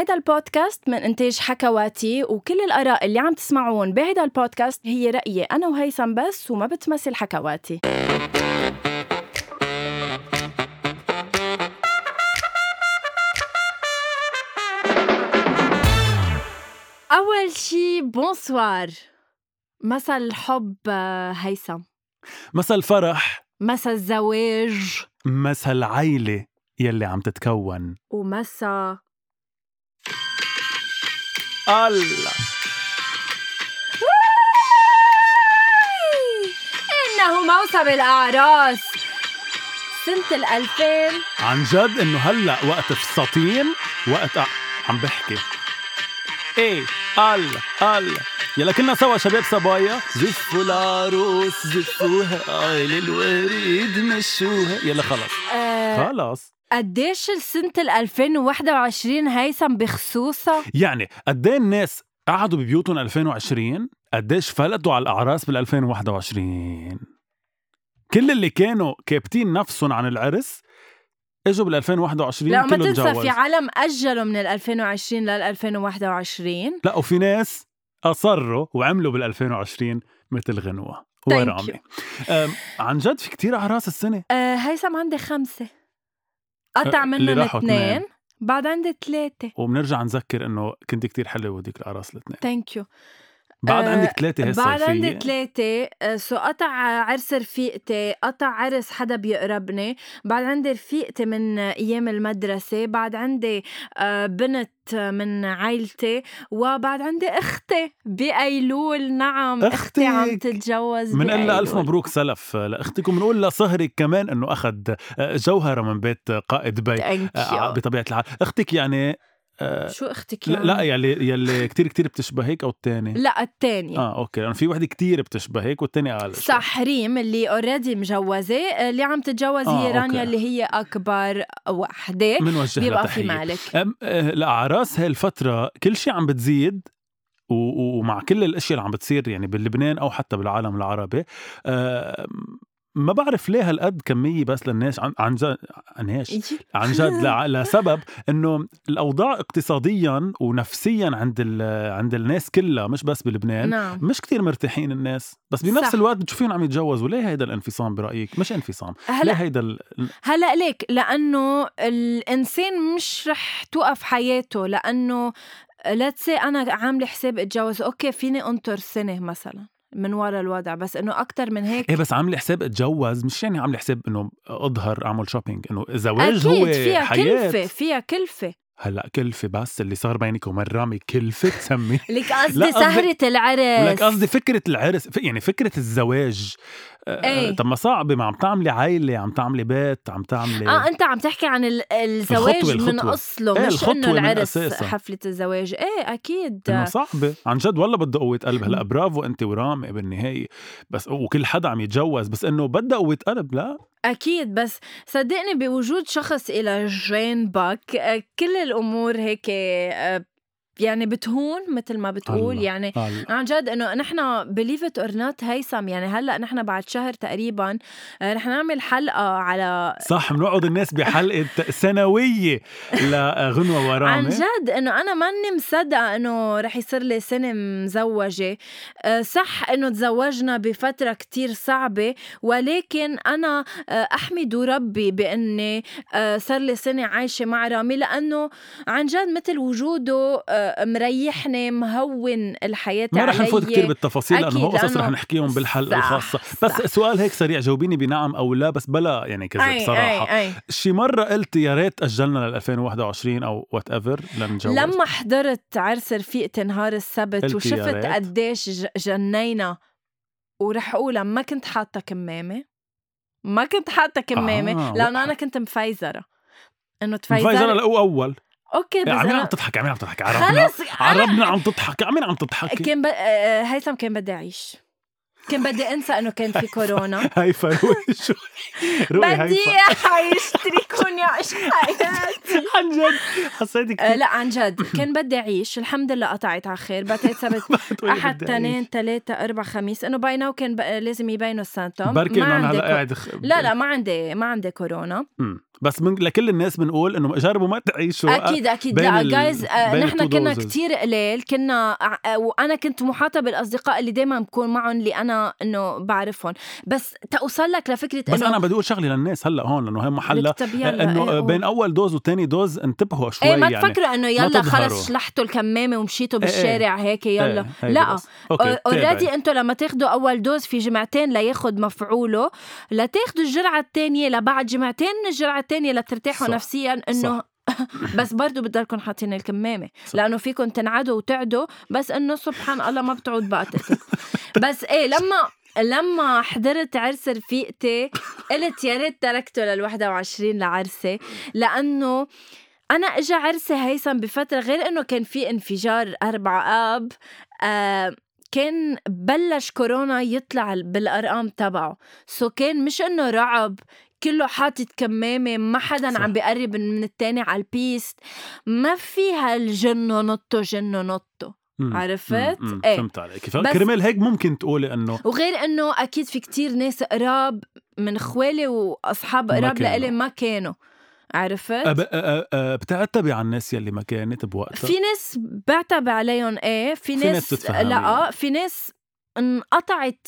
هيدا البودكاست من إنتاج حكواتي وكل الآراء اللي عم تسمعون بهيدا البودكاست هي رأيي أنا وهيثم بس وما بتمثل حكواتي. أول شي بونسوار مسا الحب هيثم. مسا الفرح مسا الزواج مسا العيلة يلي عم تتكون. ومسا الله. إنه موسم الأعراس. سنة الألفين. عن جد إنه هلأ وقت فساتين وقت ع- عم بحكي. إيه الله الله. يلا كلنا سوا شباب صبايا زفوا العروس زفوها عيل الوريد مشوها. يلا خلص. آه. خلص. قديش سنة ال 2021 هيثم بخصوصها؟ يعني قد إيه الناس قعدوا ببيوتهم 2020 قديش فلتوا على الأعراس بال 2021 كل اللي كانوا كابتين نفسهم عن العرس إجوا بال 2021 لا ما تنسى تجوز. في عالم أجلوا من ال 2020 لل 2021 لا وفي ناس أصروا وعملوا بال 2020 مثل غنوة. ورامي عن جد في كتير أعراس السنة. آه هيثم عندي خمسة. قطع أه، منهم اثنين. بعد عندي ثلاثة. وبنرجع نذكر إنه كنت كتير حلوة وديك الاعراس الاثنين. thank you بعد أه، عندك ثلاثة هي بعد عندي ثلاثة آه، so قطع عرس رفيقتي قطع عرس حدا بيقربني بعد عندي رفيقتي من أيام المدرسة بعد عندي آه، بنت من عائلتي وبعد عندي أختي بأيلول نعم أختي عم. تتجوز من قلنا ألف بأيلول. مبروك سلف لاختك وبنقول لصهرك كمان إنه أخذ جوهرة من بيت قائد آه، you. بطبيعة الحال أختك يعني آه، شو أختك لا, يعني؟ لا يلي يلي كتير كتير بتشبهك أو الثاني لا الثانية آه أوكي لأنه في وحدة كتير بتشبهك والثاني أقل. صح ريم اللي already مجوزة اللي عم تتجوز آه، هي رانيا. اللي هي أكبر وحدة منوجه لها بيبقى في. مالك آه، الاعراس هاي الفترة كل شيء عم بتزيد ومع كل الأشياء اللي عم بتصير يعني بلبنان أو حتى بالعالم العربي آه، ما بعرف ليه هالقد كميه بس للناس عن عن جد عن يجي. عن جد لسبب إنه الأوضاع اقتصاديا ونفسيا عند ال- عند الناس كلها مش بس بلبنان نعم. مش كتير مرتاحين الناس. بس بنفس صح. الوقت بتشوفين عم يتجوزوا. ليه هيدا الانفصام برأيك؟ مش انفصام. ليه هلا هيدا ال... هلا ليك لأنه الإنسان مش رح توقف حياته لأنه let's أنا عاملة حساب أتجوز أوكي فيني أنطر سنة مثلا. من ورا الوضع بس إنه أكتر من هيك إيه بس عاملة حساب اتجوز مش يعني عاملة حساب إنه أظهر أعمل shopping إنه الزواج هو أكيد فيها حياة. كلفة فيها كلفة. هلأ كلفة بس اللي صار بينك وبين رامي كلفة تسمي. لك قصدي سهرة العرس. لك قصدي فكرة العرس يعني فكرة الزواج. إيه. طب ما صعبه ما عم تعملي عائله عم تعملي بيت عم تعملي آه أنت عم تحكي عن ال- الزواج الخطوة- من الخطوة. أصله إيه، مش إنه من العرس. حفلة الزواج. إيه أكيد. إنه صعبة. عن جد والله بدها قوة قلب. هلأ برافو أنت ورامي بالنهاية. بس وكل حدا عم يتجوز. بس إنه بدها قوة قلب لا. أكيد. بس صدقني بوجود شخص إلى جين باك آه، كل الأمور هيك آه، يعني بتهون مثل ما بتقول الله. يعني هلا. عن جد إنه نحن believe it or not هيثم يعني هلأ نحن بعد شهر تقريبا آه، رح نعمل حلقة على صح بنقعد الناس بحلقة سنوية لغنوه ورامي عن جد إنه أنا ماني مصدقة إنه رح يصير لي سنة مزوجة آه، صح إنه تزوجنا بفترة كتير صعبة ولكن أنا آه، أحمد ربي بإني آه، صار لي سنة عايشة مع رامي لأنه عن جد مثل وجوده آه، مريحني مهون الحياة ما رح نفوت. كثير بالتفاصيل لأنه أكيد، هو قصص لأنه رح نحكيهم بالحلقة صح، الخاصه بس صح. سؤال هيك سريع جاوبيني بنعم أو لا بس بلا يعني كذا أي بصراحة أي أي. شي مرة قلت يا ريت أجلنا لل 2021 أو whatever لنتجوز لما حضرت عرس رفيقتي نهار السبت وشفت. قديش جنينا ورح اقولها ما كنت حاطة كمامة ما كنت حاطة كمامة آه، لأنه وقع. أنا كنت مفيزرة إنه فايزر تفيزر laugh out loud أوكي بس عمين عم. تضحك عمين عم تضحك. عربنا خلص عربنا عم تضحك عمين عم تضحك. كان ب... آه، هيثم كان بدي أعيش. كان بدي أنسى إنه كان في كورونا. هاي فروي شو؟ هاي بدي اعيش اتركوني اعيش حياتي عن جد؟ حسيتك آه، لا عن جد. كان بدي أعيش. الحمد لله قطعت على خير. بعتقد سبت أحد تنين. ثلاثة أربع خميس. إنه by now كان بقى لازم يبينوا ال symptoms بركي إنه أنا هلا قاعد لا لا ما عندي ما عندي كورونا. بس من لكل الناس بنقول إنه جربوا ما تعيشوا أكيد أكيد لا جايز بين نحن كنا. كتير قليل كنا ع- وأنا كنت محاطة بالأصدقاء اللي دائما بكون معهم اللي أنا إنه بعرفهم بس توصل لك لفكرة بس أنا بدي أقول شغلة للناس هلأ هون لأنه هي محلها إنه إيه، بين أول dose وثاني dose انتبهوا شوي إيه ما يعني تفكروا إنه يلأ. خلص شلحتوا الكمامة ومشيتوا إيه، إيه. بالشارع هيك يلا هيدي لأ already. أنتم لما تاخدوا أول دوز في جمعتين لياخد مفعوله لتاخدوا الجرعة الثانية لبعد جمعتين من الجرعة الثانية لترتاحوا صح. نفسيا إنه بس برضو بتضلكم حاطين الكمامة صح. لأنه فيكم تنعدوا وتعدوا بس إنه سبحان الله ما بتعود بقى بس إيه لما لما حضرت عرس رفيقتي قلت يا ريت تركته لل 21 لعرسي لأنه أنا اجى عرسي هيثم بفترة غير إنه كان في انفجار أربعة آب آه كان بلش كورونا يطلع بالأرقام تبعه سو كان مش إنه رعب كله حاطط كمامة ما حدا صح. عم بيقرب من التاني على البيست ما في هالجنو نطو جنو نطو مم. عرفت؟ مم. إيه. فهمت عليك كرمال هيك ممكن تقولي إنه وغير إنه أكيد في كتير ناس قراب من خوالي وأصحاب قراب. لإلي ما كانوا عرفت؟ أب... أ... أ... بتعتبي على الناس يلي ما كانت بوقتها في ناس بعتب عليهم إيه في في ناس, ناس بتتفهمي. لا في ناس انقطعت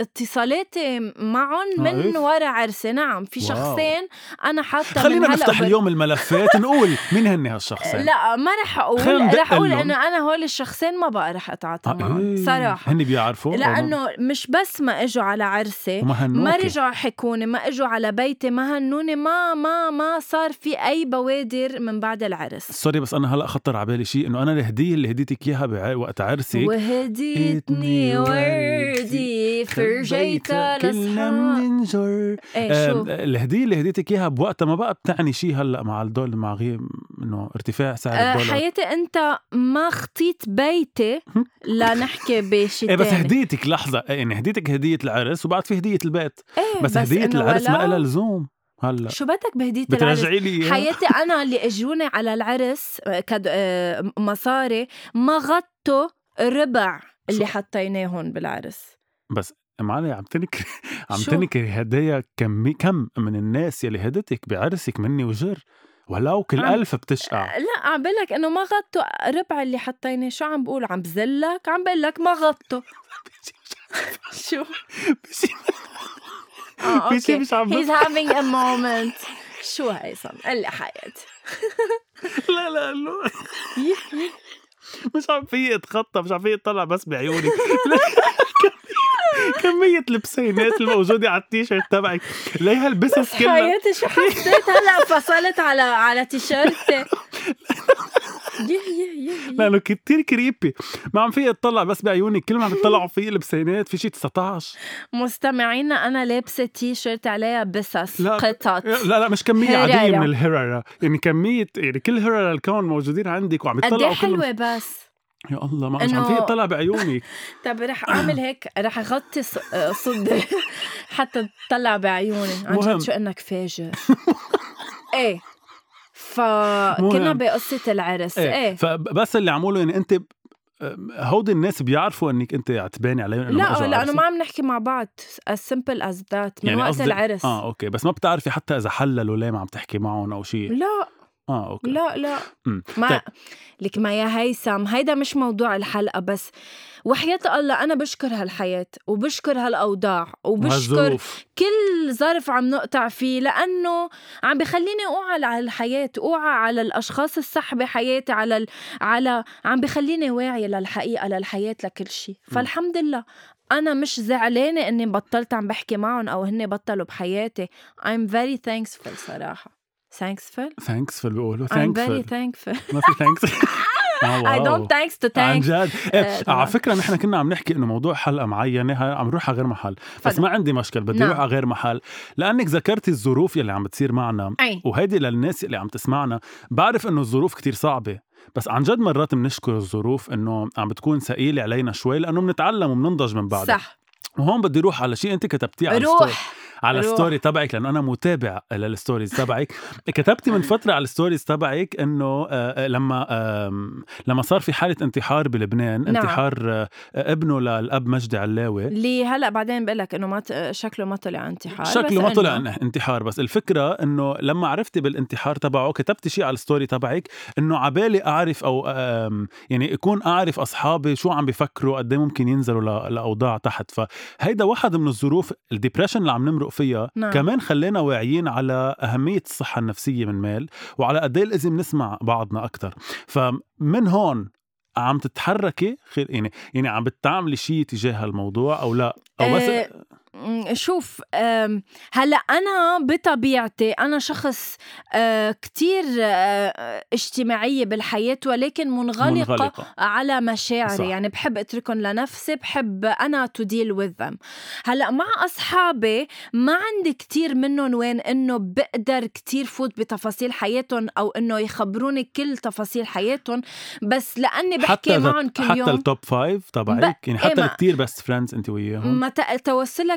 اتصالاتي معهم من. ورا عرسي نعم في. شخصين أنا حاطة خلينا نفتح اليوم الملفات نقول مين هن هالشخصين لا ما رح أقول رح أقول. إنه أنا هول الشخصين ما بقى رح أتعاطى آه، معهم إيه. صراحة هن بيعرفوا لأنه مش بس ما إجوا على عرسي. ما رجعوا حكوني ما إجوا على بيتي ما هنوني ما ما ما صار في أي بوادر من بعد العرس سوري بس أنا هلا خطر على بالي شيء إنه أنا الهديه اللي هديتك إياها وقت عرسك وهديتني وردي فرجيتها كلنا لاصحاب بننجر شو؟ آم، الهدية اللي هديتك إياها بوقتها ما بقى بتعني شيء هلأ مع الدول مع غير إنه ارتفاع سعر آه، الدولار. حياتي أنت ما خطيت بيتي لنحكي بشي إيه بس. هديتك لحظة. إيه، يعني هديتك هدية العرس وبعد في هدية البيت. إيه بس, هدية إنه العرس ما لها لزوم هلأ. شو بدك بهدية العرس؟ لي؟ حياتي أنا اللي أجوني على العرس آه، كد آه، مصاري ما غطوا ربع اللي حطيناهم بالعرس. بس معلي عم تنكري عم شو؟ تنكري هدايا كم كم من الناس يلي هدتك بعرسك مني وجر؟ ولو كل عم- ألف بتشقع لا عم بقول لك إنه ما غطوا ربع اللي حطيناه. شو عم بقول؟ عم بزلك؟ عم بقول لك ما غطوا. شو؟ آه في شي أوكي. مش عم he's having a moment. شو هيثم قل لي حياتي. لا لا لا. مش عم في اتخطى مش عم في اطلع بس بعيوني. كمية- البسينات الموجودة على التيشيرت تبعك. ليه هالبسس كلها حياتي شو حسيت؟ هلأ فصلت على على تيشيرتي. لأنه كتير creepy ما عم في اطلع بس بعيوني كل ما عم يطلعوا في البسينات في شي 19 مستمعينا أنا لابسة تي شيرت عليها بسس لا، قطط. لا لا مش كمية عادية هرارة. من الهررة يعني كمية يعني كل هررة الكون موجودين عندك وعم قد إيه يطلعوا كلهم. حلوة بس؟ يا الله ما مش عم في اطلع بعيوني. طب رح أعمل هيك رح أغطي صدري حتى تطلع بعيوني. عن. جد شو إنك فاجر؟ إيه. فكنا. بقصة العرس. إيه, إيه, فبس اللي عموله يعني أنت هودي الناس بيعرفوا إنك أنت عتباني عليهم إنه لا لأنه. ما عم نحكي مع بعض. as simple as that. من يعني وقت قصدي- العرس. آه أوكي. بس ما بتعرفي حتى إذا حللوا ليه ما عم تحكي معهم أو شيء لا. آه أوكي. لا لا. مم. ما طيب. لك ما يا هيثم هيدا مش موضوع الحلقة بس. وحياة الله أنا بشكر هالحياة وبشكر هالأوضاع وبشكر وهالظروف. كل ظرف عم نقطع فيه لأنه عم بخليني أوعى على الحياة أوعى على الأشخاص الصح بحياتي على ال... على عم بخليني واعية للحقيقة للحياة لكل شيء. فالحمد لله. أنا مش زعلانة إني بطلت عم بحكي معهم أو هن بطلوا بحياتي. I'm very thankful صراحة. Thankful? thanks بيقولوا I'm thankful very thankful. ما في thanks I don't thanks to عن thanks جد إيه. على فكرة نحن كنا عم نحكي إنه موضوع حلقة معينة عم نروح على غير محل. بس. ما عندي مشكل بدي نعم. أروح على غير محل. لأنك ذكرتي الظروف يلي عم بتصير معنا أي. وهيدي للناس اللي عم تسمعنا. بعرف إنه الظروف كتير صعبة بس عن جد مرات بنشكر الظروف إنه عم بتكون ثقيلة علينا شوي لأنه بنتعلم وبننضج من بعدها. صح. وهون بدي أروح على شيء أنت كتبتيه على روح. على. ال story تبعك لأنه أنا متابع لل stories تبعك كتبتي من فترة على ال stories تبعك إنه آه، لما آم، لما صار في حالة انتحار بلبنان نعم. انتحار آه، ابنه للأب مجدي علاوي اللي هلا بعدين بقول لك إنه ما شكله ما طلع انتحار شكله ما طلع إنه- انتحار بس الفكرة إنه لما عرفتي بالانتحار تبعه كتبتي شيء على ال story تبعك إنه عبالي أعرف أو يعني أكون أعرف أصحابي شو عم بيفكروا قد إيه ممكن ينزلوا لأوضاع تحت فهيدا واحد من الظروف الديبرشن اللي عم نمرق فيها نعم. كمان خلينا واعيين على أهمية الصحة النفسية من مال وعلى قد إيه لازم نسمع بعضنا أكثر فمن هون عم تتحركي خير يعني يعني عم بتعملي شيء تجاه الموضوع أو لا؟ أو بس م، شوف هلا أنا بطبيعتي أنا شخص آه، كتير آه، اجتماعية بالحياة ولكن منغلقة, منغلقة. على مشاعري. صح. يعني بحب أتركهم لنفسي بحب أنا to deal with them هلا مع أصحابي ما عندي كتير منهم وين إنه بقدر كتير فوت بتفاصيل حياتهم أو إنه يخبروني كل تفاصيل حياتهم. بس لأني بحكي حتى معهم كل حتى يوم التوب فايف تبعك يعني إيه حتى ما- الكتير best friends أنت وياهم. ما ت-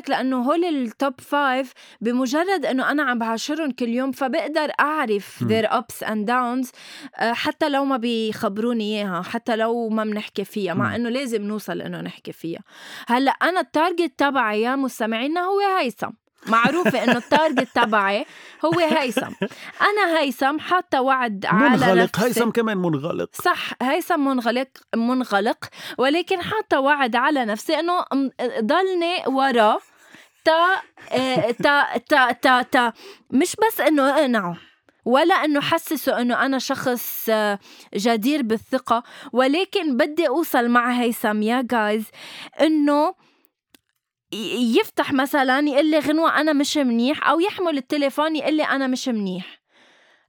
توصلك لأنه هول ال top five بمجرد إنه أنا عم بعاشرهم كل يوم فبقدر أعرف their ups and downs آه، حتى لو ما بيخبروني إياها حتى لو ما بنحكي فيها. مع إنه لازم نوصل إنه نحكي فيها. هلأ أنا ال target تبعي يا مستمعينا هو هيثم. معروفة إنه ال target تبعي هو هيثم. أنا هيثم حاطة وعد على منغلق. نفسي. هيثم كمان منغلق. صح هيثم منغلق منغلق ولكن حاطة وعد على نفسي إنه ضلني ورا تا آه، تا تا تا تا. مش بس إنه أقنعه ولا إنه حسسه إنه أنا شخص آه، جدير بالثقة. ولكن بدي أوصل مع هيثم يا جايز إنه يفتح مثلا يقول لي غنوة أنا مش منيح أو يحمل التليفون يقول لي أنا مش منيح.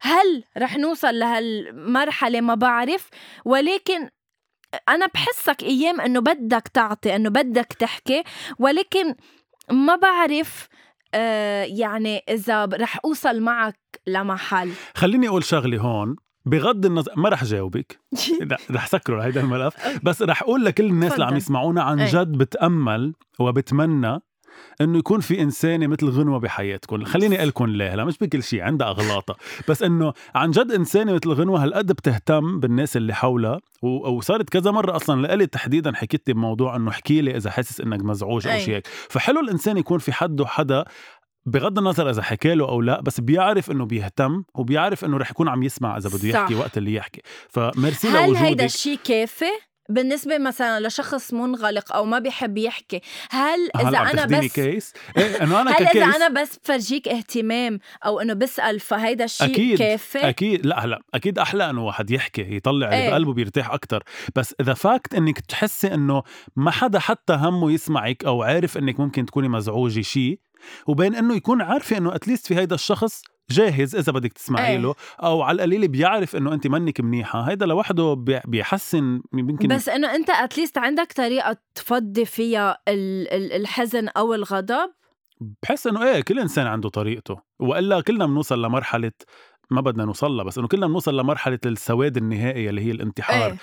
هل رح نوصل لهالمرحلة؟ ما بعرف. ولكن أنا بحسك أيام إنه بدك تعطي إنه بدك تحكي. ولكن ما بعرف آه يعني إذا ب- رح أوصل معك لمحل خليني أقول شغلة هون بغض النظر ما رح جاوبك لا، رح سكره هيدا الملف بس رح أقول لكل الناس اللي عم. يسمعونا عن إيه. جد بتأمل وبتمنى إنه يكون في إنسانة مثل غنوة بحياتكم خليني أقول لكم ليه هلا مش بكل شيء عندها أغلاطة بس إنه عن جد إنسانة مثل غنوة هالقد بتهتم بالناس اللي حولها وصارت كذا مرة أصلا لإلي تحديدا حكيت لي بموضوع إنه احكي لي إذا حاسس إنك مزعوج أو. شيء هيك فحلو الإنسان يكون في حده حدا بغض النظر إذا حكى له أو لا بس بيعرف إنه بيهتم وبيعرف إنه رح يكون عم يسمع إذا بده يحكي. وقت اللي يحكي فميرسي هل هيدا لوجودك الشيء كافي؟ بالنسبة مثلا لشخص منغلق أو ما بيحب يحكي هل إذا أنا بس كيس إيه إنه أنا هل ك case إذا أنا بس بفرجيك اهتمام أو إنه بسأل فهيدا الشيء أكيد، كافي؟ أكيد لا هلا أكيد أحلى إنه واحد يحكي يطلع اللي إيه. بقلبه بيرتاح أكتر بس إذا fact إنك تحسي إنه ما حدا حتى همه يسمعك أو عارف إنك ممكن تكوني مزعوجة شيء وبين إنه يكون عارفة إنه at least في هيدا الشخص جاهز إذا بدك تسمعي إيه. له أو على القليل بيعرف إنه انت منك منيحة هيدا لوحده بي- بيحسن يمكن بس إنه أنت at least عندك طريقة تفضي فيها ال- ال- الحزن أو الغضب بحس إنه إيه كل إنسان عنده طريقته وإلا كلنا بنوصل لمرحلة ما بدنا نوصل لها بس إنه كلنا بنوصل لمرحلة السواد النهائي اللي هي الانتحار. إيه.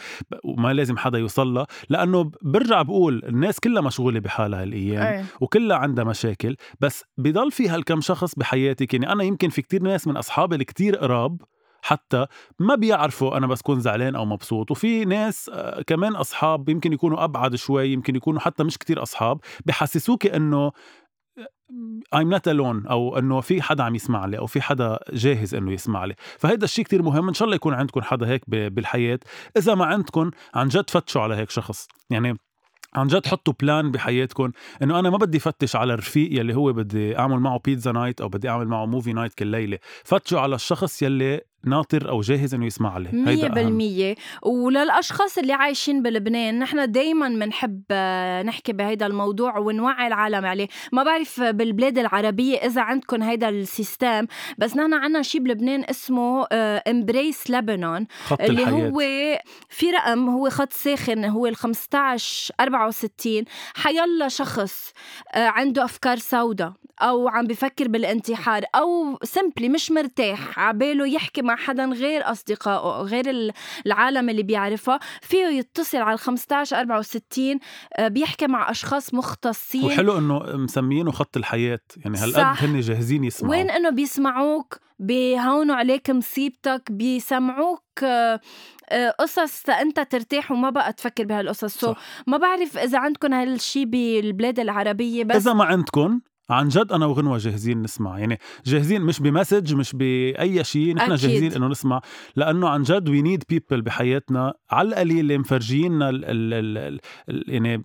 وما لازم حدا يوصل لها لأنه برجع بقول الناس كلها مشغولة بحالها هالأيام إيه. وكلها عندها مشاكل. بس بضل في هالكم شخص بحياتك يعني أنا يمكن في كتير ناس من اصحابي اللي كتير قراب حتى ما بيعرفوا أنا بس كون زعلان أو مبسوط. وفي ناس آه، كمان أصحاب يمكن يكونوا أبعد شوي يمكن يكونوا حتى مش كتير أصحاب بحسسوك إنه I'm not alone أو إنه في حدا عم يسمع لي أو في حدا جاهز إنه يسمع لي. فهيدا الشيء كتير مهم. إن شاء الله يكون عندكم حدا هيك بالحياة. إذا ما عندكم عن جد فتشوا على هيك شخص. يعني عن جد حطوا plan بحياتكم إنه أنا ما بدي فتش على الرفيق يلي هو بدي أعمل معه pizza night أو بدي أعمل معه movie night كل ليله فتشوا على الشخص يلي ناطر أو جاهز إنه يسمع أهم. بالمية. وللأشخاص اللي عايشين بلبنان نحن دايما بنحب آه، نحكي بهيدا الموضوع ونوعي العالم عليه. ما بعرف بالبلاد العربية إذا عندكم هيدا ال system بس نحن عنا شي بلبنان اسمه امبريس لبنان خط اللي الحياة. هو في رقم هو خط ساخن هو ال 15 64 حيلا شخص آه، عنده أفكار سوداء أو عم بفكر بالانتحار أو سمبلي مش مرتاح عباله يحكي مع مع حدا غير أصدقائه غير ال- العالم اللي بيعرفها فيه يتصل على 15 64 آه، بيحكي مع أشخاص مختصين. وحلو إنه مسميينه خط الحياة. يعني هالقد. هن جاهزين يسمعوا. وين إنه بيسمعوك بيهونوا عليك مصيبتك بيسمعوك آه، آه، قصص أنت ترتاح وما بقى تفكر بهالقصص. so. ما بعرف إذا عندكم هالشي بالبلاد العربية بس إذا ما عندكم عن جد أنا وغنوة جاهزين نسمع يعني جاهزين مش ب message مش بأي شيء نحن. جاهزين إنه نسمع لأنه عن جد we need people بحياتنا على القليل اللي مفرجينا ال ال ال ال يعني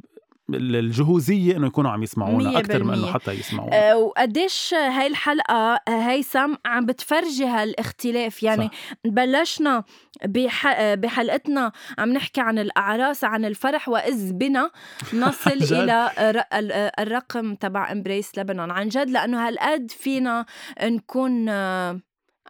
الجهوزية إنه يكونوا عم يسمعونا أكثر من إنه. حتى يسمعونا آه، وقديش هاي الحلقة آه، هيثم عم بتفرجي هالاختلاف يعني صح. بلشنا بح... بحلقتنا عم نحكي عن الأعراس عن الفرح وإذ بنا نصل جد. إلى الر- ال- آه، الرقم تبع امبريس لبنان عن جد لأنه هالقد فينا نكون آه،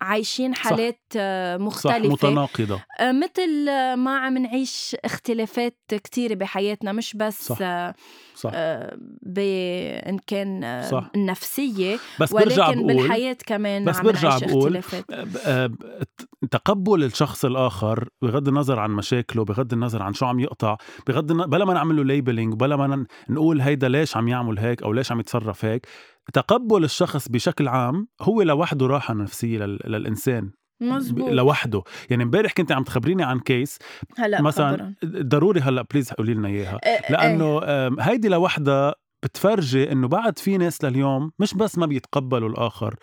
عايشين صح. حالات آه، صح مختلفة متناقضة آه، مثل آه، ما عم نعيش اختلافات كتيرة بحياتنا مش بس صح. صح آه، بإن كان صح. النفسية بس برجع ولكن بقول بالحياة كمان بس عم برجع نعيش بقول اختلافات ب- ب- تقبل الشخص الآخر بغض النظر عن مشاكله بغض النظر عن شو عم يقطع بغض النظر بلا ما نعمل له labeling بلا ما نقول هيدا ليش عم يعمل هيك أو ليش عم يتصرف هيك تقبل الشخص بشكل عام هو لوحده راحة نفسية لل... للإنسان. مزبوط لوحده. يعني امبارح كنت عم تخبريني عن case هلا مثلا خبراً. ضروري هلا please قولي لنا إياها. آه، لأنه آم، هيدي لوحدها بتفرجي إنه بعد في ناس لليوم مش بس ما بيتقبلوا الآخر.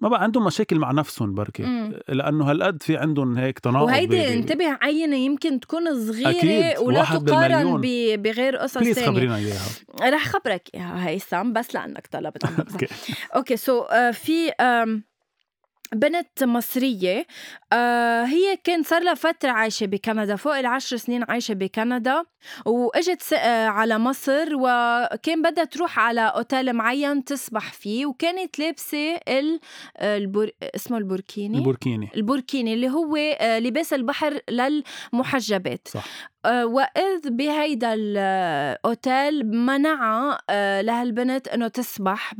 ما بقى عندهم مشاكل مع نفسهم بركي. مم. لأنه هالقد في عندهم هيك تناقض وهيدي انتبه عينة يمكن تكون صغيرة أكيد، ولا تقارن بغير قصص please تانية. خبرينا إياها. رح خبرك إياها هيثم بس لأنك طلبت. okay. Okay so في آم، بنت مصرية آه هي كان صار لها فترة عايشة بكندا فوق العشر سنين عايشة بكندا وإجت س- آه على مصر وكان بدها تروح على أوتيل معين تسبح فيه وكانت لابسة ال البور... اسمه البوركيني؟ البوركيني. البوركيني اللي هو آه، لباس البحر للمحجبات. صح. آه، وإذ بهيدا الأوتيل منع آه، لهالبنت إنه تسبح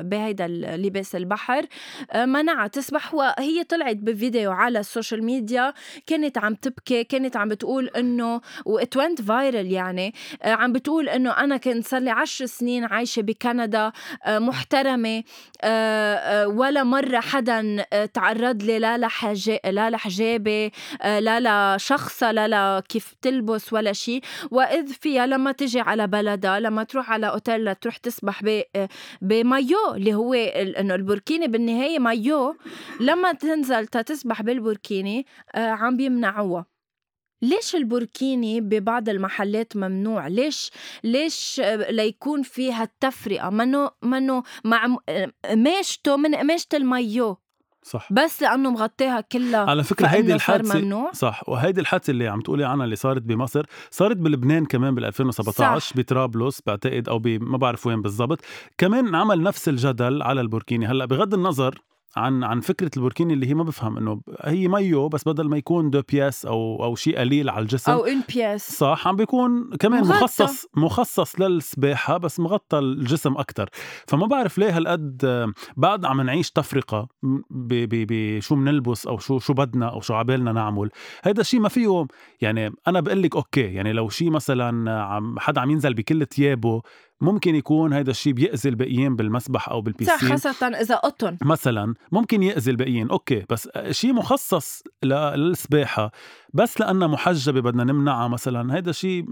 بهيدا لباس البحر. آه، منعها تسبح وهي طلعت بفيديو على ال social media. كانت عم تبكي كانت عم بتقول إنه و it went viral يعني. آه، عم بتقول إنه أنا كنت صار لي عشر سنين عايشة بكندا آه، محترمة. آه، آه، ولا مرة حدا آه، تعرض لي لا لحجا- لا لحجابي آه، لا لا لكيف تلبس ولا شيء وإذ فيها لما تجي على بلدها لما تروح على أوتيل لتروح تسبح آه، بمايو اللي هو إنه البوركيني بالنهاية مايو. لما تنزل تسبح بالبوركيني آه، عم بيمنعوها. ليش البوركيني ببعض المحلات ممنوع؟ ليش ليش آه، ليكون في هالتفرقة منه منه مع آه، قماشته من قماشة المايو صح. بس لأنه مغطيها كلها على فكرة هيدي الحادثه ممنوع. صح. وهيدي الحادثة اللي عم تقولي عنها اللي صارت بمصر صارت بلبنان كمان بال 2017 صح. بطرابلس بعتقد أو ما بعرف وين بالضبط. كمان عمل نفس الجدل على البوركيني. هلأ بغض النظر عن عن فكرة البوركيني اللي هي ما بفهم إنه هي مايو بس بدل ما يكون deux pièces أو أو شيء قليل على الجسم أو une pièce. صح عم بيكون كمان مغطى. مخصص مخصص للسباحة بس مغطى الجسم أكثر فما بعرف ليه هالقد بعد عم نعيش تفرقة بشو بنلبس أو شو شو بدنا أو شو عبالنا نعمل. هيدا الشيء ما فيه يعني أنا بقول لك okay يعني لو شيء مثلا عم حدا عم ينزل بكل ثيابه ممكن يكون هيدا الشيء بيأذي الباقيين بالمسبح أو صح بال piscine خاصة إذا قطن. مثلا ممكن يأذي الباقيين أوكي بس شيء مخصص ل- للسباحة بس لأنها محجبة بدنا نمنعها مثلا هيدا شيء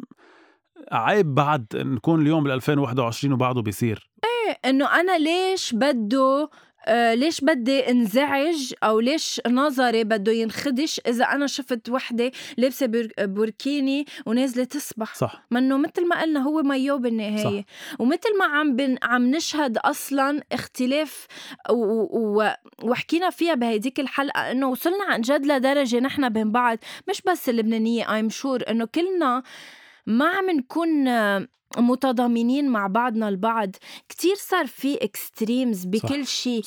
عيب بعد نكون اليوم بال 2021 وبعده بيصير. إنه أنا ليش بده آه ليش بدي انزعج أو ليش نظري بده ينخدش إذا أنا شفت وحدة لابسة بور- بوركيني ونازلة تسبح؟ صح. منه مثل ما قلنا هو مايو بالنهاية. صح. ومثل ما عم بن عم نشهد أصلا اختلاف و... و... وحكينا فيها بهيديك الحلقة إنه وصلنا عن جد لدرجة نحن بين بعض مش بس اللبنانية I'm sure إنه كلنا ما عم نكون متضامنين مع بعضنا البعض. كتير صار في extremes بكل شيء.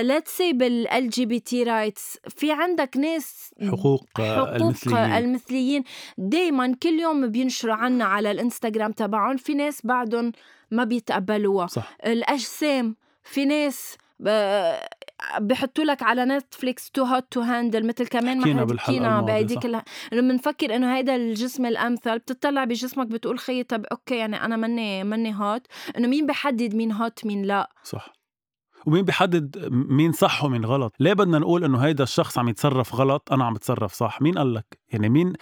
let's say بال LGBT rights في عندك ناس حقوق, آه، حقوق المثليين. المثليين. دايما كل يوم بينشروا عنا على الإنستغرام تبعهم. في ناس بعدهم ما بيتقبلوها. صح. الأجسام. في ناس ب- بحطوا لك على نتفليكس Too Hot to Handle مثل كمان ما حكينا الماضية، بهيديك إنه بنفكر إنه هيدا الجسم الأمثل بتطلع بجسمك بتقول خيي طب أوكي يعني أنا مني مني hot إنه مين بحدد مين hot مين لا؟ صح. ومين بيحدد مين صح ومين غلط؟ ليه بدنا نقول إنه هيدا الشخص عم يتصرف غلط؟ أنا عم بتصرف صح. مين قال لك؟ يعني مين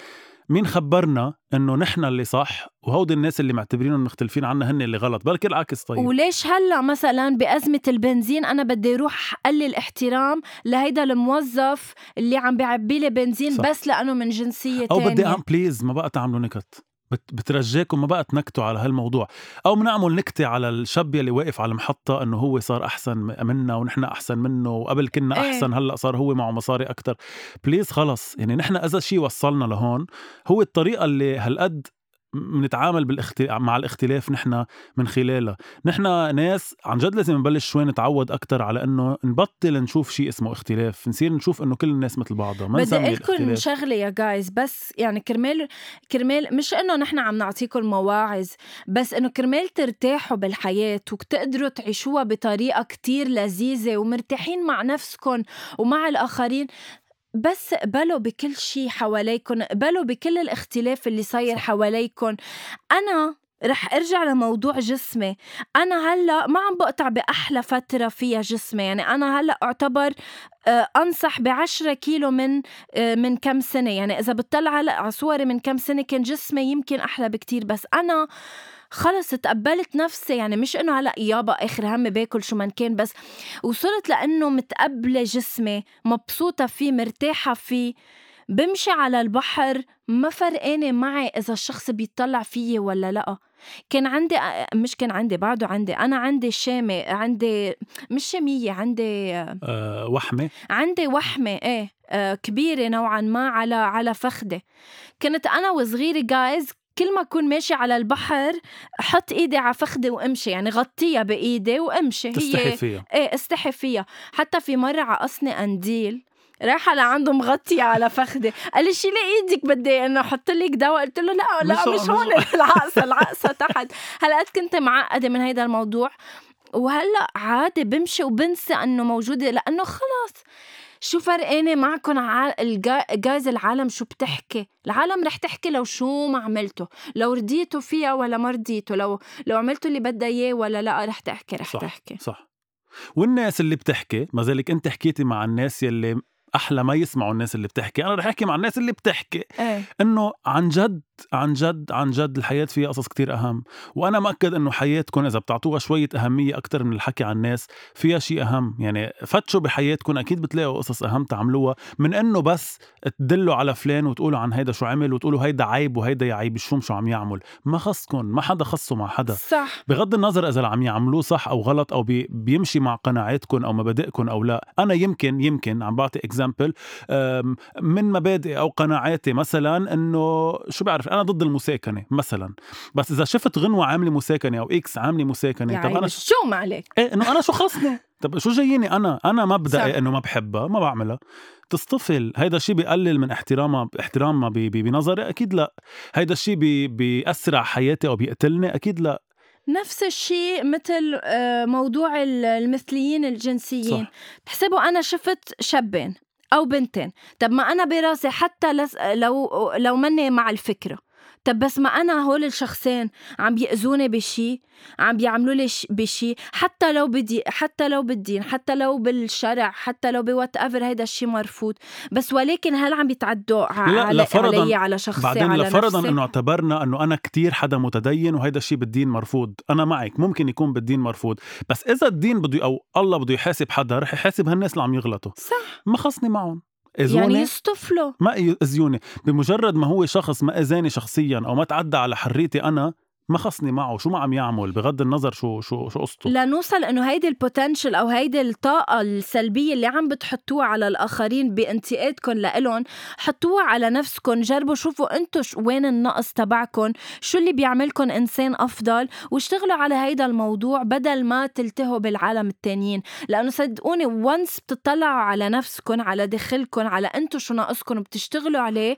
مين خبرنا إنه نحن اللي صح وهودي الناس اللي معتبرينهم مختلفين عنا هن اللي غلط؟ بلكي العكس طيب. وليش هلأ مثلا بأزمة البنزين أنا بدي أروح أقلل احترام لهيدا الموظف اللي عم بيعبي لي بنزين صح. بس لأنه من جنسية أو تانية؟ بدي ام please ما بقى تعملوا نكت. بترجاكم ما بقى تنكتوا على هالموضوع أو بنعمل نكتة على الشاب يلي واقف على المحطة إنه هو صار أحسن منا ونحن أحسن منه وقبل كنا إيه. أحسن هلأ صار هو معه مصاري أكثر بليز خلص يعني نحن إذا شيء وصلنا لهون هو الطريقة اللي هالقد بنتعامل بالاخت... مع الاختلاف نحن من خلالها. نحن ناس عن جد لازم نبلش شوي نتعود أكثر على إنه نبطل نشوف شيء اسمه اختلاف. نصير نشوف إنه كل الناس مثل بعضها ما بدي أقول لكم شغلة يا جايز بس يعني كرمال كرمال مش إنه نحن عم نعطيكم مواعظ بس إنه كرمال ترتاحوا بالحياة وتقدروا تعيشوها بطريقة كتير لذيذة ومرتاحين مع نفسكم ومع الآخرين. بس اقبلوا بكل شيء حواليكم اقبلوا بكل الاختلاف اللي صاير. حواليكم أنا رح أرجع لموضوع جسمي. أنا هلأ ما عم بقطع بأحلى فترة فيها جسمي يعني أنا هلأ أعتبر آه، أنصح بعشرة كيلو من آه، من كم سنة. يعني إذا بتطلع هلأ على صوري من كم سنة كان جسمي يمكن أحلى بكتير بس أنا خلص تقبلت نفسي. يعني مش إنه هلأ يابا آخر همي باكل شو ما كان بس وصلت لأنه متقبلة جسمي مبسوطة فيه مرتاحة فيه. بمشي على البحر ما فرقانة معي إذا الشخص بيطلع فيي ولا لأ. كان عندي مش كان عندي بعده عندي. أنا عندي شامة عندي مش شامية عندي أه وحمة؟ عندي وحمة إيه آه كبيرة نوعا ما على على فخدي كنت أنا وصغيرة جايز كل ما أكون ماشي على البحر أحط إيدي على فخدي وأمشي يعني غطيها بإيدي وأمشي. تستحي فيها. إيه استحي فيها. حتى في مرة عقصني قنديل رايحة لعنده مغطية على فخدي قال لي شيلي إيدك بدي إنه أحط لك دواء. قلت له لا لا مش هون- مش هون. العقصة العقصة تحت. هلأ كنت معقدة من هيدا الموضوع. وهلأ عادي بمشي وبنسى إنه موجودة لأنه خلص شو فرقانة معكم ع... الجا... جايز العالم شو بتحكي؟ العالم رح تحكي لو شو ما عملته لو رضيتوا فيها ولا ما رضيتوا لو لو عملتوا اللي بدها إياه ولا لا رح تحكي رح صح. تحكي. صح. والناس اللي بتحكي ما ذلك أنت حكيتي مع الناس يلي أحلى ما يسمعوا الناس اللي بتحكي. أنا رح أحكي مع الناس اللي بتحكي. إيه. إنه عن جد عن جد عن جد الحياة فيها قصص كتير أهم. وأنا مأكد إنه حياتكم إذا بتعطوها شوية أهمية أكثر من الحكي عن الناس فيها شيء أهم. يعني فتشوا بحياتكم أكيد بتلاقوا قصص أهم تعملوها. من إنه بس تدلوا على فلان وتقولوا عن هيدا شو عمل وتقولوا هيدا عيب وهيدا يعيب شو شو عم يعمل. ما خصكم ما حدا خصه مع حدا. صح. بغض النظر إذا عم يعملوه صح أو غلط أو بي بيمشي مع قناعاتكم أو مبادئكم أو لا. أنا يمكن يمكن عم بعطي example من مبادئي أو قناعاتي مثلا إنه شو بعرف أنا ضد المساكنة مثلا. بس إذا شفت غنوة عاملة مساكنة أو X عاملة مساكنة طب أنا شو ما عليك إيه إنه أنا شو خصني طب شو جاييني أنا؟ أنا مبدئي. إنه ما بحبها ما بعملها. تصطفل هيدا الشيء بيقلل من احترامها احترامها ب- ب- بنظري؟ أكيد لا. هيدا الشيء بي بيأثر على حياتي أو بيقتلني؟ أكيد لا. نفس الشيء مثل آه، موضوع ال- المثليين الجنسيين. صح. تحسبوا أنا شفت شابين. أو بنتين. طب ما أنا براسي حتى لو لو مني مع الفكرة. طب بس ما أنا هول الشخصين عم بيأذوني بشي عم بيعملوا لي بشي حتى لو بدي حتى لو بالدين حتى لو بالشرع حتى لو ب whatever هيدا الشيء مرفوض بس ولكن هل عم بيتعدوا ع- لا، علي, لفرضاً- علي على شخصي بعدين على لفرضا نفسي؟ إنه اعتبرنا إنه أنا كتير حدا متدين وهيدا الشيء بالدين مرفوض أنا معك ممكن يكون بالدين مرفوض بس إذا الدين بده أو الله بده يحاسب حدا رح يحاسب هالناس اللي عم يغلطوا. صح. ما خصني معهم. يعني يعني يصطفلوا ما يأذوني بمجرد ما هو شخص ما إذاني شخصيا أو ما تعدى على حريتي أنا ما خصني معه شو ما عم يعمل بغض النظر شو شو شو قصته. لنوصل إنه هيدي البوتنشل أو هيدي الطاقة السلبية اللي عم بتحطوها على الآخرين بانتقادكم لإلهم حطوها على نفسكم جربوا شوفوا أنتم وين النقص تبعكم شو اللي بيعملكم إنسان أفضل واشتغلوا على هيدا الموضوع بدل ما تلتهوا بالعالم التانيين. لأنه صدقوني وانس بتطلعوا على نفسكم على داخلكم على أنتم شو ناقصكم وبتشتغلوا عليه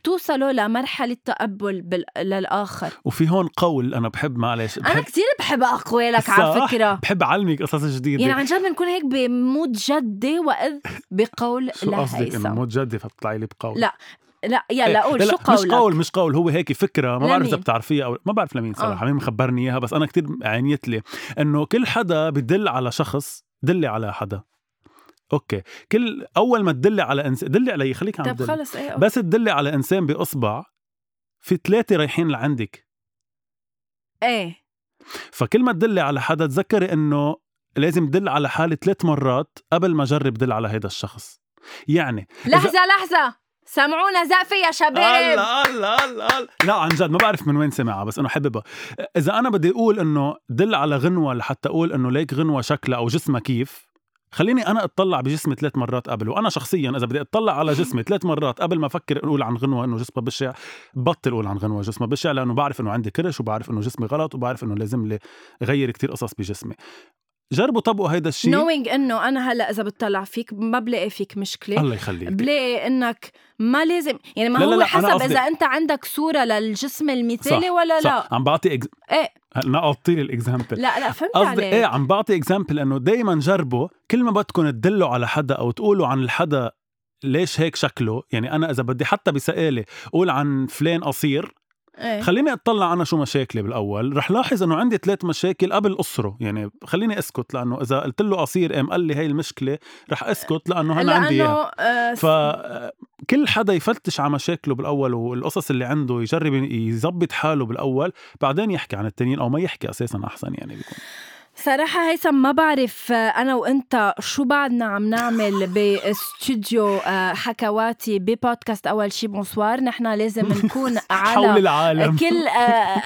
بتوصلوا لمرحلة تقبل بال... للآخر. وفي هون قول أنا بحب معلش أنا بحب كثير بحب اقوالك على صح؟ فكرة. بحب اعلمك قصص جديدة. يعني عن جد بنكون هيك بمود جدي وإذ بقول شو قصدك إنه لهيثم مو جدي فبتطلعي لي بقول؟ لا، لا يلا قول لا شو لا قولك؟ مش قول مش قول هو هيك فكرة ما بعرف إذا؟ بتعرفيها أو ما بعرف لمين صراحة آه. مين مخبرني إياها بس أنا كتير عينيت لي إنه كل حدا بدل على شخص دلي على حدا. أوكي. كل أول ما تدلي على انسان دلي علي خليك عم طب خلص إيه بس تدلي على إنسان بأصبع في ثلاثة رايحين لعندك. إيه. فكل ما تدلي على حدا تذكري إنه لازم تدل على حالي ثلاث مرات قبل ما أجرب دل على هذا الشخص. يعني لحظة لحظة. سمعونا زقفه يا شباب. الله الله الله. لا عن جد ما بعرف من وين سمعها بس إنه حببها إذا أنا بدي أقول إنه دل على غنوة لحتى أقول إنه ليك غنوة شكلها أو جسمها كيف خليني أنا أطلع بجسمي ثلاث مرات قبل وأنا شخصيا إذا بدي أطلع على جسمي ثلاث مرات قبل ما أفكر أقول عن غنوة إنه جسمها بشع بطل أقول عن غنوة جسمها بشع لأنه بعرف إنه عندي كرش وبعرف إنه جسمي غلط وبعرف إنه لازم لي غير كتير قصص بجسمي. جربوا طبقوا هيدا الشيء. نوينج إنه أنا هلأ إذا بتطلع فيك ما بلاقي فيك مشكلة. الله يخليك. بلاقي إنك ما لازم يعني ما لا، لا، هو لا، أنا حسب إذا أنت عندك صورة للجسم المثالي صح، ولا لا. صح عم بعطي إكز... إيه. نقطي لي ال example لا لا فهمت قصدي عليك. إيه عم بعطي example إنه دائما جربوا كل ما بدكم تدلوا على حدا أو تقولوا عن الحدا ليش هيك شكله يعني أنا إذا بدي حتى بسؤالي أقول عن فلان قصير إيه. خليني أطلع أنا شو مشاكلي بالأول. رح لاحظ إنه عندي ثلاث مشاكل قبل قصره يعني خليني أسكت لأنه إذا قلت له قصير قام قال لي هي المشكلة رح أسكت لأنه أنا عندي إياها. آه فكل حدا يفتش على مشاكله بالأول والقصص اللي عنده يجرب يظبط حاله بالأول بعدين يحكي عن التانيين أو ما يحكي أساسا أحسن يعني بيكون. صراحة هيثم ما بعرف آه، أنا وأنت شو بعدنا عم نعمل باستوديو آه، حكواتي ببودكاست أول شي bonsoir. نحن لازم نكون حول على العالم. كل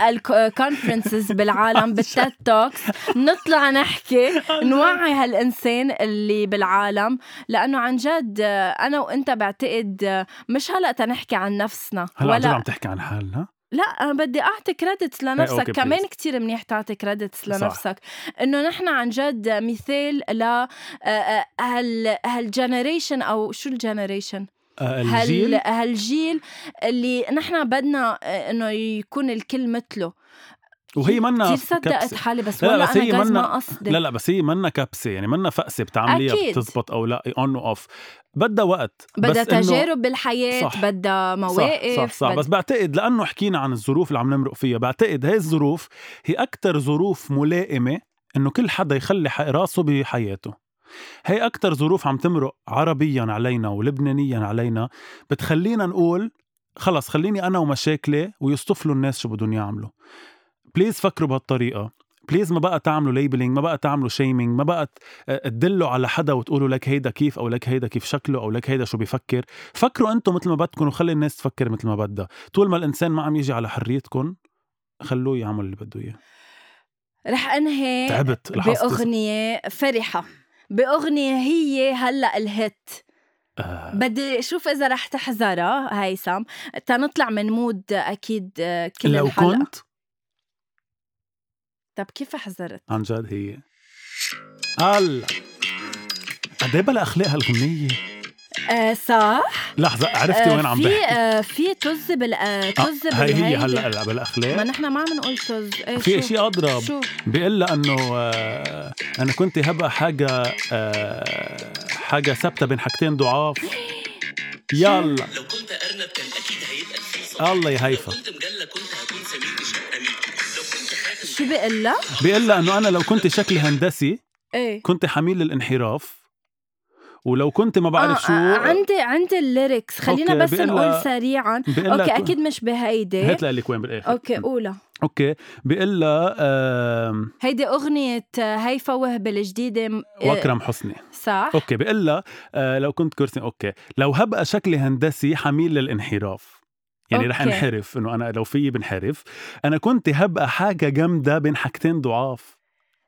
ال conferences بالعالم بال TED Talks نطلع نحكي نوعي هالإنسان اللي بالعالم. لأنه عن جد آه، أنا وأنت بعتقد آه، مش هلأ تنحكي عن نفسنا هلأ ولا عم تحكي عن حالنا. لا أنا بدي أعطي credits لنفسك. أوكي، كمان. كتير منيح تعطي credits. لنفسك. إنه نحن عن جد مثال ل آه، آه، هال هال generation أو شو ال generation آه، الجيل؟ هال هالجيل اللي نحن بدنا إنه يكون الكل مثله. وهي منا كثير صدقت. حالي بس لا، والله بس هي منا- ما قصدي لا لا بس هي منا كبسة يعني منا فقسه بتعمليها. بتزبط أو لا اون واوف بدها وقت بدها إنه- تجارب بالحياة صح. بدها مواقف صح صح, صح. بد- بس بعتقد لأنه حكينا عن الظروف اللي عم نمرق فيها بعتقد هاي الظروف هي أكثر ظروف ملائمة إنه كل حدا يخلي راسه بحياته هي أكثر ظروف عم تمرق عربيا علينا ولبنانيا علينا بتخلينا نقول خلص خليني أنا ومشاكلي ويصطفلوا الناس شو بدهم يعملوا please فكروا بهالطريقة. please ما بقى تعملوا labeling ما بقى تعملوا shaming ما بقى آه، تدلوا على حدا وتقولوا لك هيدا كيف أو لك هيدا كيف شكله أو لك هيدا شو بيفكر. فكروا أنتم مثل ما بدكم وخلي الناس تفكر مثل ما بدها. طول ما الإنسان ما عم يجي على حريتكم خلوه يعمل اللي بده إياه. رح أنهي تعبت لاحظت بأغنية فرحة. بأغنية هي هلأ الهيت آه. بدي أشوف إذا رح تحضرها هيثم تنطلع من مود أكيد آه، كل لو الحلقة كنت طب كيف حضرت؟ عن جد هي. الله. قد إيه بلا أخلاق هالغنية؟ آه صح؟ لحظة عرفتي آه وين عم في بحكي؟ آه في طز بال آه آه، طز هي هي بالهيدي. هلا هلا ما بالاخلاق نحن ما عم نقول طز. إيه في؟ شيء أضرب. شو؟ بيقول لها إنه آه، أنا كنت هبقى حاجة آه، حاجة ثابتة بين حاجتين ضعاف. يلا. لو كنت أرنب كان أكيد هيبقى الله يا هيفا. كنت مجله كنت هكون شو بيقول لها؟ بيقول لها إنه أنا لو كنت شكلي هندسي إيه. كنت حميل للانحراف. ولو كنت ما بعرف شو آه عندي عندي الليركس خلينا بس نقول سريعا. أوكي أكيد مش بهيدي. هات لك وين بالآخر. okay قولها. أوكي بيقول لها هيدي أغنية هيفا وهبي الجديدة م- آه، وأكرم حسني. صح؟ okay بيقول لها آه، لو كنت كرسي. okay لو هبقى شكلي هندسي حميل للانحراف. يعني رح. انحرف إنه أنا لو في بنحرف أنا كنت هبقى حاجة جامدة بين حاجتين ضعاف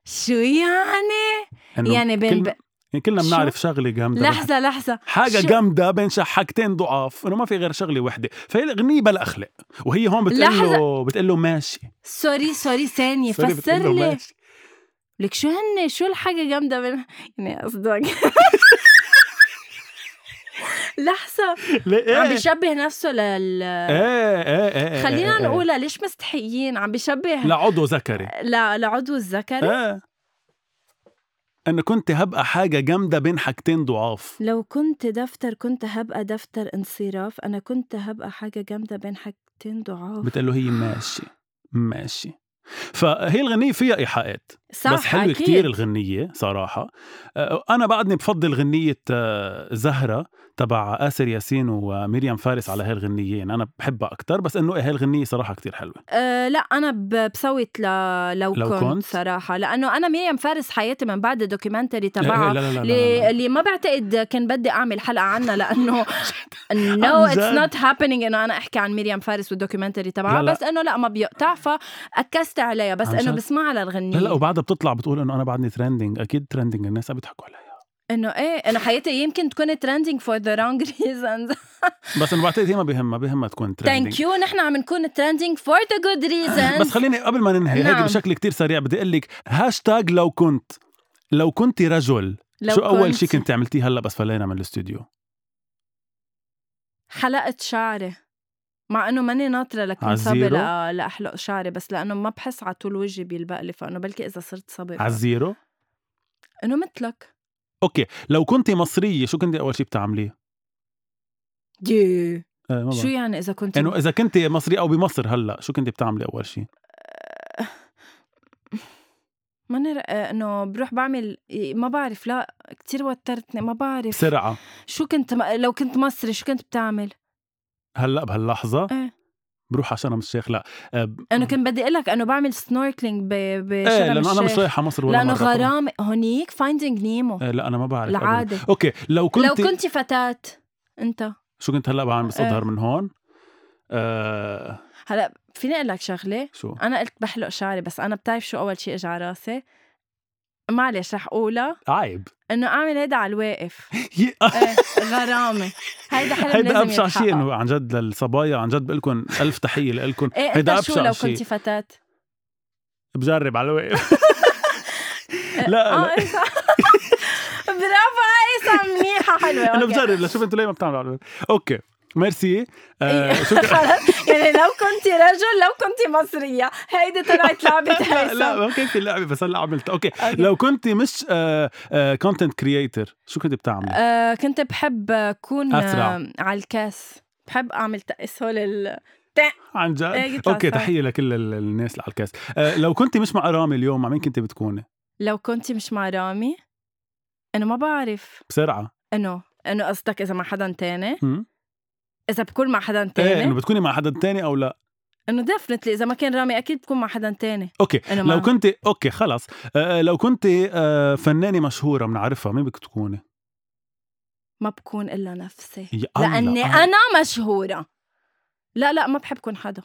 شو يعني؟ يعني بين كل... ب... يعني كلنا؟ بنعرف شغلة جامدة لحظة حاجة شو؟ جامدة بين حاجتين ضعاف إنه ما في غير شغلة وحدة فهي الأغنية بلا أخلاق وهي هون بتقول. له بتقول له ماشي sorry sorry sorry، فسر لي ماشي. لك شو هن شو الحاجة جامدة بين يعني قصدك لحظة. ليه عم إيه بيشبه نفسه لل إيه إيه إيه إيه، خلينا إيه، إيه. نقولها ليش مستحيين؟ عم بيشبه لعضو ذكري. ل... لعضو الذكر إيه. انه كنت هبقى حاجة جامدة بين حاجتين ضعاف. لو كنت دفتر كنت هبقى دفتر انصراف. أنا كنت هبقى حاجة جامدة بين حاجتين ضعاف. بتقول له هي ماشي ماشي. فهي الغنية فيها إيحاءات صح بس حلوة. كتير الغنية صراحة أنا بعدني بفضل غنية زهرة تبع آسر ياسين ومريم فارس على هاي الغنية يعني أنا بحبها أكتر بس إنه هاي الغنية صراحة كتير حلوة أه لا أنا ب- بصوت ل... لو, لو كنت, كنت؟ صراحة لأنه أنا مريم فارس حياتي من بعد ال documentary لا تبعها اللي, ما بعتقد كان بدي أعمل حلقة عنها لأنه no it's؟ not happening إنه أنا أحكي عن مريم فارس وال documentary تبعها. بس إنه لا ما بيقطع فاكست عليها بس انه؟ بسمعها للغنيه لا لا وبعدها بتطلع بتقول إنه أنا بعدني trending أكيد trending الناس عم بيضحكوا علي إنه إيه أنا حياتي يمكن تكون trending for the wrong reasons بس أنا بعتقد هي ما بهمها بهمها تكون trending thank you نحن عم نكون trending for the good reasons بس خليني قبل ما ننهي هيدي نعم. بشكل كتير سريع بدي أقول لك هاشتاج لو كنت. لو كنت رجل لو شو أول كنت- شيء كنت عملتيه هلأ بس فلينا من الاستوديو؟ حلقت شعري. مع إنه ماني ناطرة لكون صبي؟ لا لاحلق شعري بس لأنه ما بحس على طول وجهي بيلبق لي فإنه بلكي إذا صرت صبي على الزيرو إنه مثلك okay لو كنت مصرية شو كنت أول شيء بتعمليه دي آه ما شو. يعني إذا كنت إنه إذا كنت مصرية أو بمصر هلأ شو كنت بتعملي أول شيء ماني آه، إنه بروح بعمل ما بعرف لا كتير وترتني ما بعرف بسرعة شو كنت. لو كنت مصري شو كنت بتعمل؟ هلأ بهاللحظة إيه. بروح عشان مش شيخ لأ آه إنه كنت بدي أقول لك إنه بعمل سنوركلينج ب... بشرم إيه لأنه أنا مش الشيخ. رايحه مصر ولا لأنه. غرام هونيك فايندينج نيمو. آه لأ أنا ما بعرف أبداً. العادة. أوكي لو كنت لو كنت فتاة أنت. شو كنت هلأ بعمل؟ بس إيه. أظهر من هون. آه. هلأ فيني أقول لك شغلة؟ شو؟ أنا قلت بحلق شعري بس أنا بتعرف شو أول شيء اجى على راسي؟ معلش رح أقولها. عيب إنه أعمل هيدا على الواقف. إيه غرامة. هيدا حلم هيدا أبشع شيء. إنه عن جد للصبايا عن جد بقول لكم ألف تحية لكم إيه هيدا أبشع لو شيء كنت فتاة؟ بجرب على الواقف. لا آه لا. إيه. برافو هيثم منيحة حلوة. أنا. بجرب لشوف أنتوا ليه ما بتعملوا على الواقف. أوكي. ميرسي آه إيه. شو يعني لو كنت رجل لو كنت مصرية هيدي طلعت لعبة لا ما كان في لعبة بس هلا عملتها okay okay. لو كنت مش content creator شو كنت بتعملي؟ آه كنت بحب أكون أسرع. آه على الكاس بحب أعمل تقص هول ال عن جد إيه، okay. تحية لكل ال- الناس اللي على الكاس آه لو كنت مش مع رامي اليوم مع مين كنت بتكوني؟ لو كنت مش مع رامي أنا ما بعرف بسرعة إنه إنه قصدك إذا مع حدا تاني هم؟ إذا بكون مع حدا إيه إنه تاني بتكوني مع حدا تاني أو لا؟ إنه definitely إذا ما كان رامي أكيد بكون مع حدا تاني okay لو. كنت okay خلص آه لو كنت آه فنانة مشهورة بنعرفها مين بدك تكوني؟ ما بكون إلا نفسي لأني آه. أنا مشهورة لا لا ما بحب كون حدا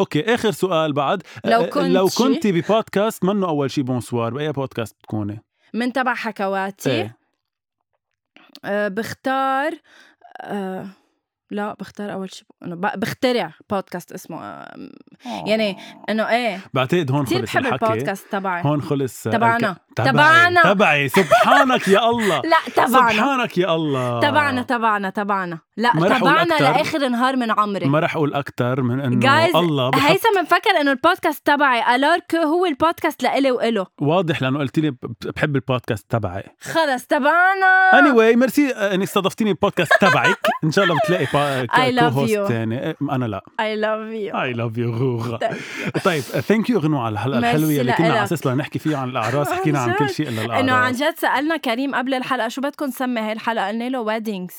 okay آخر سؤال بعد لو آه، كنت لو شي- كنت ببودكاست منه أول شيء bonsoir بأي بودكاست بتكوني؟ من تبع حكواتي إيه آه بختار آه لا بختار أول شيء إنه بخترع بودكاست اسمه آه يعني إنه إيه بعتقد هون خلص بحب الحكي. البودكاست تبعي. هون خلص آه، تبعنا. تبعنا. تبعي. سبحانك يا الله. لا تبعنا. سبحانك يا الله. تبعنا تبعنا تبعنا. لا تبعنا. لآخر نهار من عمري. ما رح أقول أكثر من إنه Guys، الله. بحط هيثم مفكر إنه البودكاست تبعي. ألارك هو البودكاست لإلي وإله. واضح لأنه قلت لي بحب البودكاست تبعي. خلص تبعنا. اني anyway, merci آه، إنك استضفتيني البودكاست تبعك. إن شاء الله بتلاقي love co. host ثاني أنا لا. I love you. اي لاف يو غوغا طيب. thank you غنوة على الحلقة الحلوه اللي كنا. على أساس نحكي فيها عن الأعراس. حكينا عن عن كل. شيء إلا الاعراس إنه عن جد سألنا كريم قبل الحلقة شو بدكم نسمي هاي الحلقة قلنا له weddings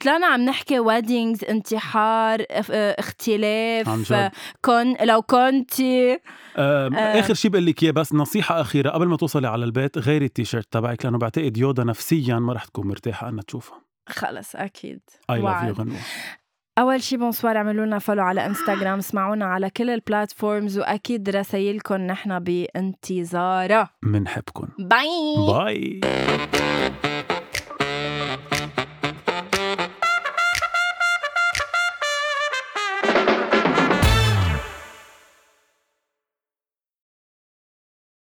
طلعنا عم نحكي weddings انتحار آه، اختلاف عن جد. كن لو كنتي آه. آخر شيء بقول لك إياه بس نصيحة أخيرة قبل ما توصلي على البيت غيري التيشيرت تبعك لأنه بعتقد يودا نفسيا ما رح تكون مرتاحة إنها تشوفها خلص أكيد I love. you غنوة أول شي bonsoir اعملوا لنا follow على انستغرام اسمعونا على كل ال platforms وأكيد رسايلكم نحن بانتظارها منحبكم. باي باي